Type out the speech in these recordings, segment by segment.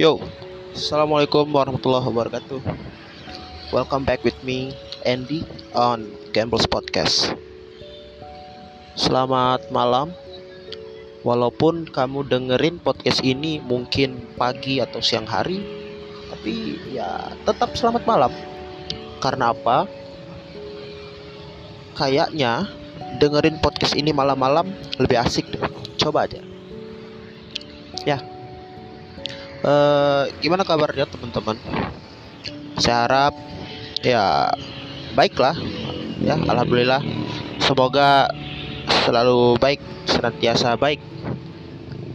Yo, Assalamualaikum warahmatullahi wabarakatuh. Welcome back with me, Andy, on Gambles Podcast. Selamat malam. Walaupun kamu dengerin podcast ini mungkin pagi atau siang hari, tapi ya tetap selamat malam. Karena apa? Kayaknya dengerin podcast ini malam-malam lebih asik deh. Coba aja. Ya, uh, gimana kabarnya teman-teman? Saya harap ya baiklah. Ya alhamdulillah. Semoga selalu baik senantiasa baik.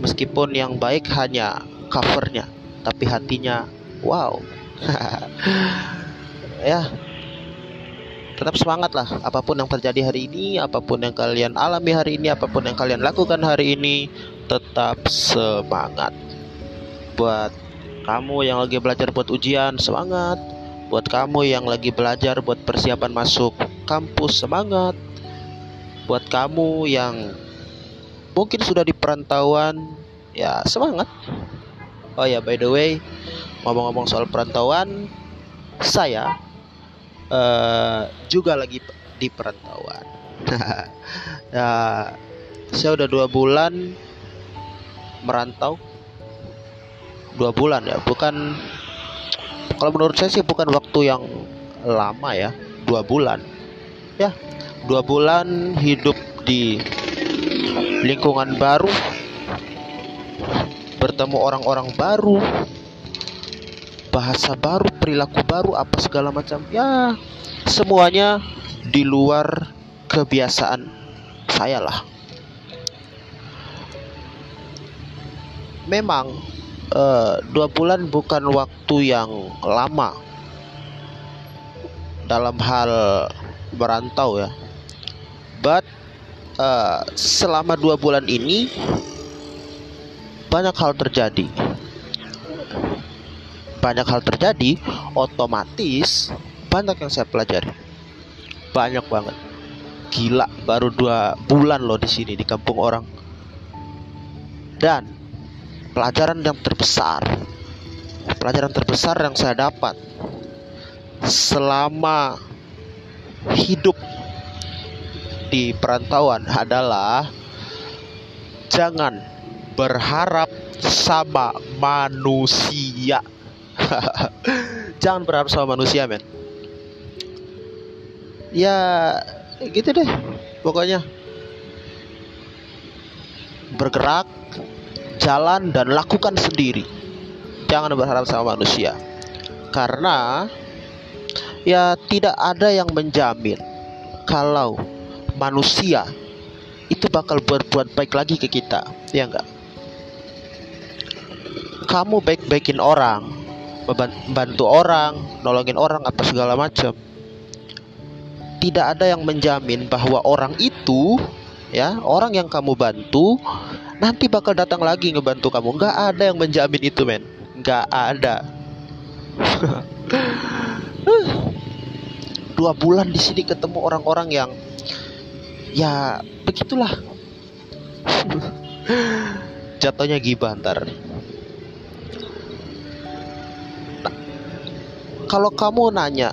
Meskipun yang baik hanya covernya tapi hatinya wow. Ya tetap semangat lah apa pun yang terjadi hari ini apa pun yang kalian alami hari ini apa pun yang kalian lakukan hari ini tetap semangat buat kamu yang lagi belajar buat ujian semangat. Buat kamu yang lagi belajar buat persiapan masuk kampus semangat. Buat kamu yang mungkin sudah di perantauan ya semangat. Oh ya by the way ngomong-ngomong soal perantauan saya uh, juga lagi di perantauan. Ya saya udah dua bulan merantau dua bulan ya. Bukan kalau menurut saya sih bukan waktu yang lama ya. Dua bulan. Ya dua bulan hidup di lingkungan baru bertemu orang-orang baru bahasa baru perilaku baru apa segala macam. Ya semuanya di luar kebiasaan saya lah. Memang uh, dua bulan bukan waktu yang lama dalam hal merantau ya. But uh, selama dua bulan ini banyak hal terjadi. Banyak hal terjadi, otomatis banyak yang saya pelajari. Banyak banget. Gila, baru dua bulan loh di sini di kampung orang. Dan pelajaran yang terbesar pelajaran terbesar yang saya dapat selama hidup di perantauan adalah jangan berharap sama manusia. jangan berharap sama manusia, men. Ya, gitu deh. Pokoknya bergerak jalan dan lakukan sendiri. Jangan berharap sama manusia. Karena ya tidak ada yang menjamin kalau manusia itu bakal berbuat baik lagi ke kita, ya enggak? Kamu baik-baikin orang, membantu orang, nolongin orang apa segala macam. Tidak ada yang menjamin bahwa orang itu ya, orang yang kamu bantu nanti bakal datang lagi ngebantu kamu. Nggak ada yang menjamin itu men. Nggak ada. Dua bulan di sini ketemu orang-orang yang ya begitulah. Jatuhnya gibah ntar. Nah, kalau kamu nanya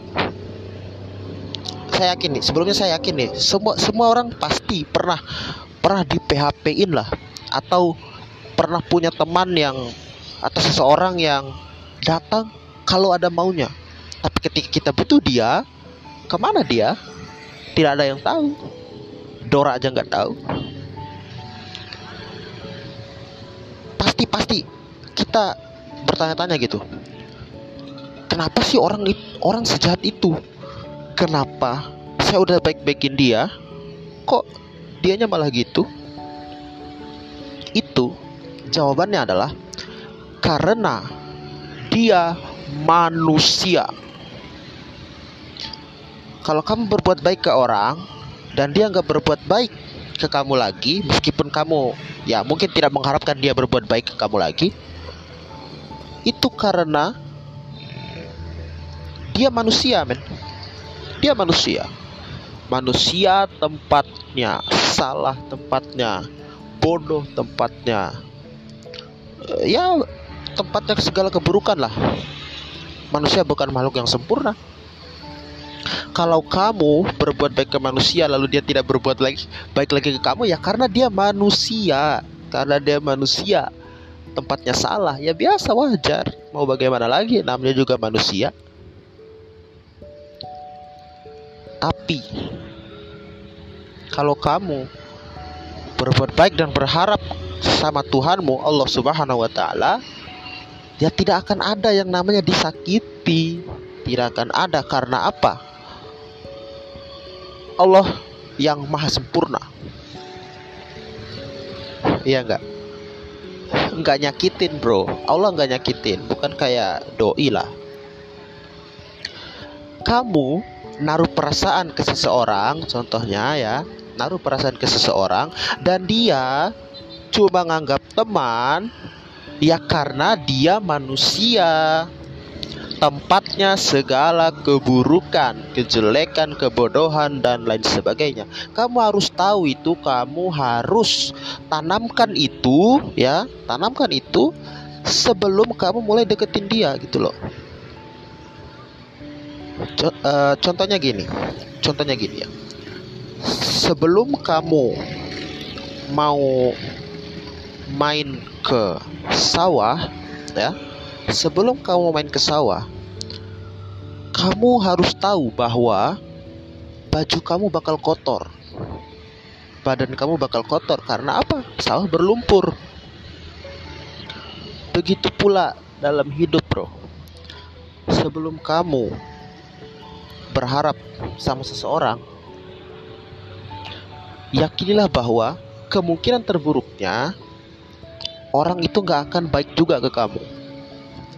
saya yakin nih sebelumnya saya yakin nih semua semua orang pasti pernah pernah di PHP-in lah atau pernah punya teman yang atau seseorang yang datang kalau ada maunya. Tapi ketika kita butuh dia ke mana dia? Tidak ada yang tahu. Dora aja nggak tahu. Pasti pasti kita bertanya-tanya gitu. Kenapa sih orang orang sejahat itu kenapa saya udah baik-baikin dia kok dianya malah gitu itu jawabannya adalah karena dia manusia. Kalau kamu berbuat baik ke orang dan dia nggak berbuat baik ke kamu lagi, meskipun kamu ya mungkin tidak mengharapkan dia berbuat baik ke kamu lagi, itu karena dia manusia, men. Dia manusia. Manusia tempatnya, salah tempatnya, bodoh tempatnya. Uh, ya tempatnya segala keburukan lah. Manusia bukan makhluk yang sempurna. Kalau kamu berbuat baik ke manusia lalu dia tidak berbuat lagi baik lagi ke kamu ya karena dia manusia. Karena dia manusia tempatnya salah. Ya biasa wajar. Mau bagaimana lagi? Namanya juga manusia tapi kalau kamu berbuat baik dan berharap sama Tuhanmu Allah Subhanahu wa taala ya tidak akan ada yang namanya disakiti. Tidak akan ada karena apa? Allah yang maha sempurna. Iya enggak nggak nyakitin bro. Allah nggak nyakitin bukan kayak doi lah. Kamu naruh perasaan ke seseorang contohnya ya naruh perasaan ke seseorang dan dia cuma nganggap teman ya karena dia manusia tempatnya segala keburukan, kejelekan, kebodohan dan lain sebagainya. Kamu harus tahu itu, kamu harus tanamkan itu ya, tanamkan itu sebelum kamu mulai deketin dia gitu loh. Eh, contohnya gini, contohnya gini ya. Sebelum kamu mau main ke sawah ya, sebelum kamu main ke sawah, kamu harus tahu bahwa baju kamu bakal kotor. Badan kamu bakal kotor karena apa? Sawah berlumpur. Begitu pula dalam hidup, Bro. Sebelum kamu berharap sama seseorang, yakinilah bahwa kemungkinan terburuknya orang itu nggak akan baik juga ke kamu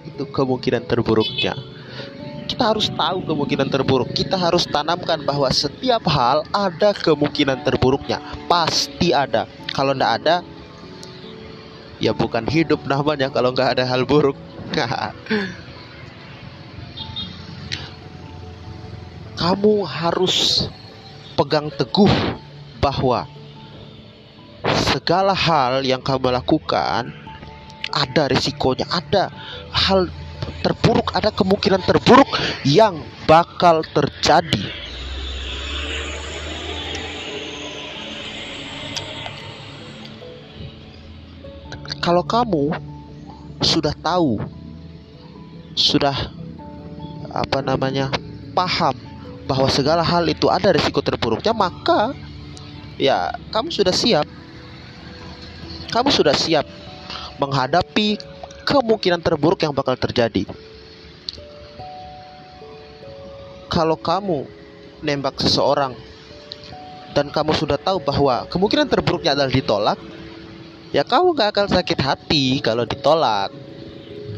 itu kemungkinan terburuknya kita harus tahu kemungkinan terburuk. Kita harus tanamkan bahwa setiap hal ada kemungkinan terburuknya. Pasti ada. Kalau tidak ada, ya bukan hidup namanya kalau nggak ada hal buruk. Kamu harus pegang teguh bahwa segala hal yang kamu lakukan ada risikonya, ada hal terburuk, ada kemungkinan terburuk yang bakal terjadi. Kalau kamu sudah tahu, sudah apa namanya, paham bahwa segala hal itu ada risiko terburuknya, maka ya kamu sudah siap. Kamu sudah siap menghadapi kemungkinan terburuk yang bakal terjadi. Kalau kamu nembak seseorang dan kamu sudah tahu bahwa kemungkinan terburuknya adalah ditolak, ya kamu gak akan sakit hati kalau ditolak.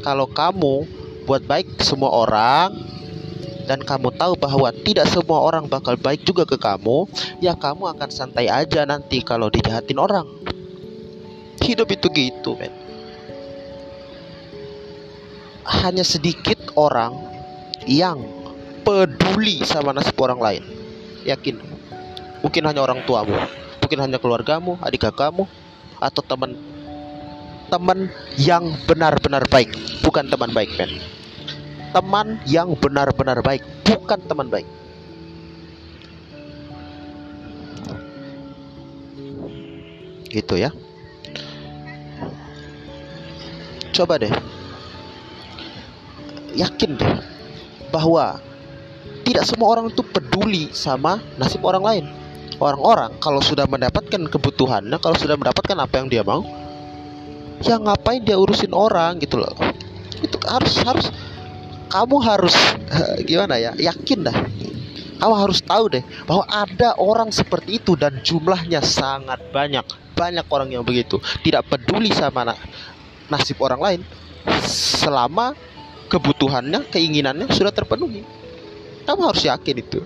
Kalau kamu buat baik semua orang dan kamu tahu bahwa tidak semua orang bakal baik juga ke kamu, ya kamu akan santai aja nanti kalau dijahatin orang. Hidup itu gitu, men hanya sedikit orang yang peduli sama nasib orang lain. Yakin? Mungkin hanya orang tuamu, mungkin hanya keluargamu, adik kakakmu, atau teman teman yang benar-benar baik, bukan teman baik, men. Teman yang benar-benar baik, bukan teman baik. Gitu ya. Coba deh yakin deh bahwa tidak semua orang itu peduli sama nasib orang lain. Orang-orang kalau sudah mendapatkan kebutuhannya, kalau sudah mendapatkan apa yang dia mau, ya ngapain dia urusin orang gitu loh. Itu harus harus kamu harus gimana ya? Yakin dah. Kamu harus tahu deh bahwa ada orang seperti itu dan jumlahnya sangat banyak. Banyak orang yang begitu, tidak peduli sama nasib orang lain selama kebutuhannya, keinginannya sudah terpenuhi. Kamu harus yakin itu.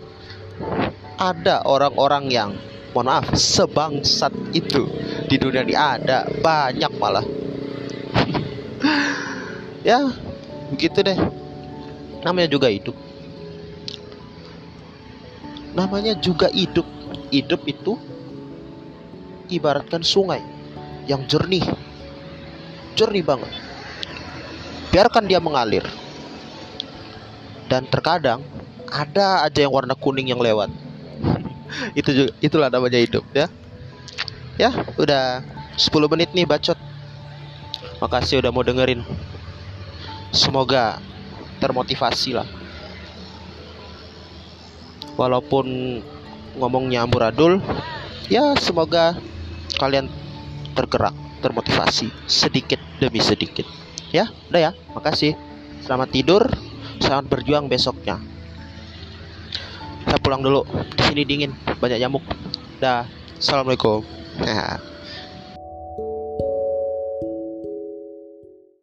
Ada orang-orang yang mohon maaf sebangsat itu di dunia ini ada banyak malah. ya, begitu deh. Namanya juga hidup. Namanya juga hidup. Hidup itu ibaratkan sungai yang jernih. Jernih banget biarkan dia mengalir dan terkadang ada aja yang warna kuning yang lewat itu juga itulah namanya hidup ya ya udah 10 menit nih bacot makasih udah mau dengerin semoga termotivasi lah. Walaupun ngomongnya amburadul ya semoga kalian tergerak termotivasi sedikit demi sedikit. Ya udah ya makasih. Selamat tidur selamat berjuang besoknya. Saya pulang dulu di sini dingin banyak nyamuk. Dah assalamualaikum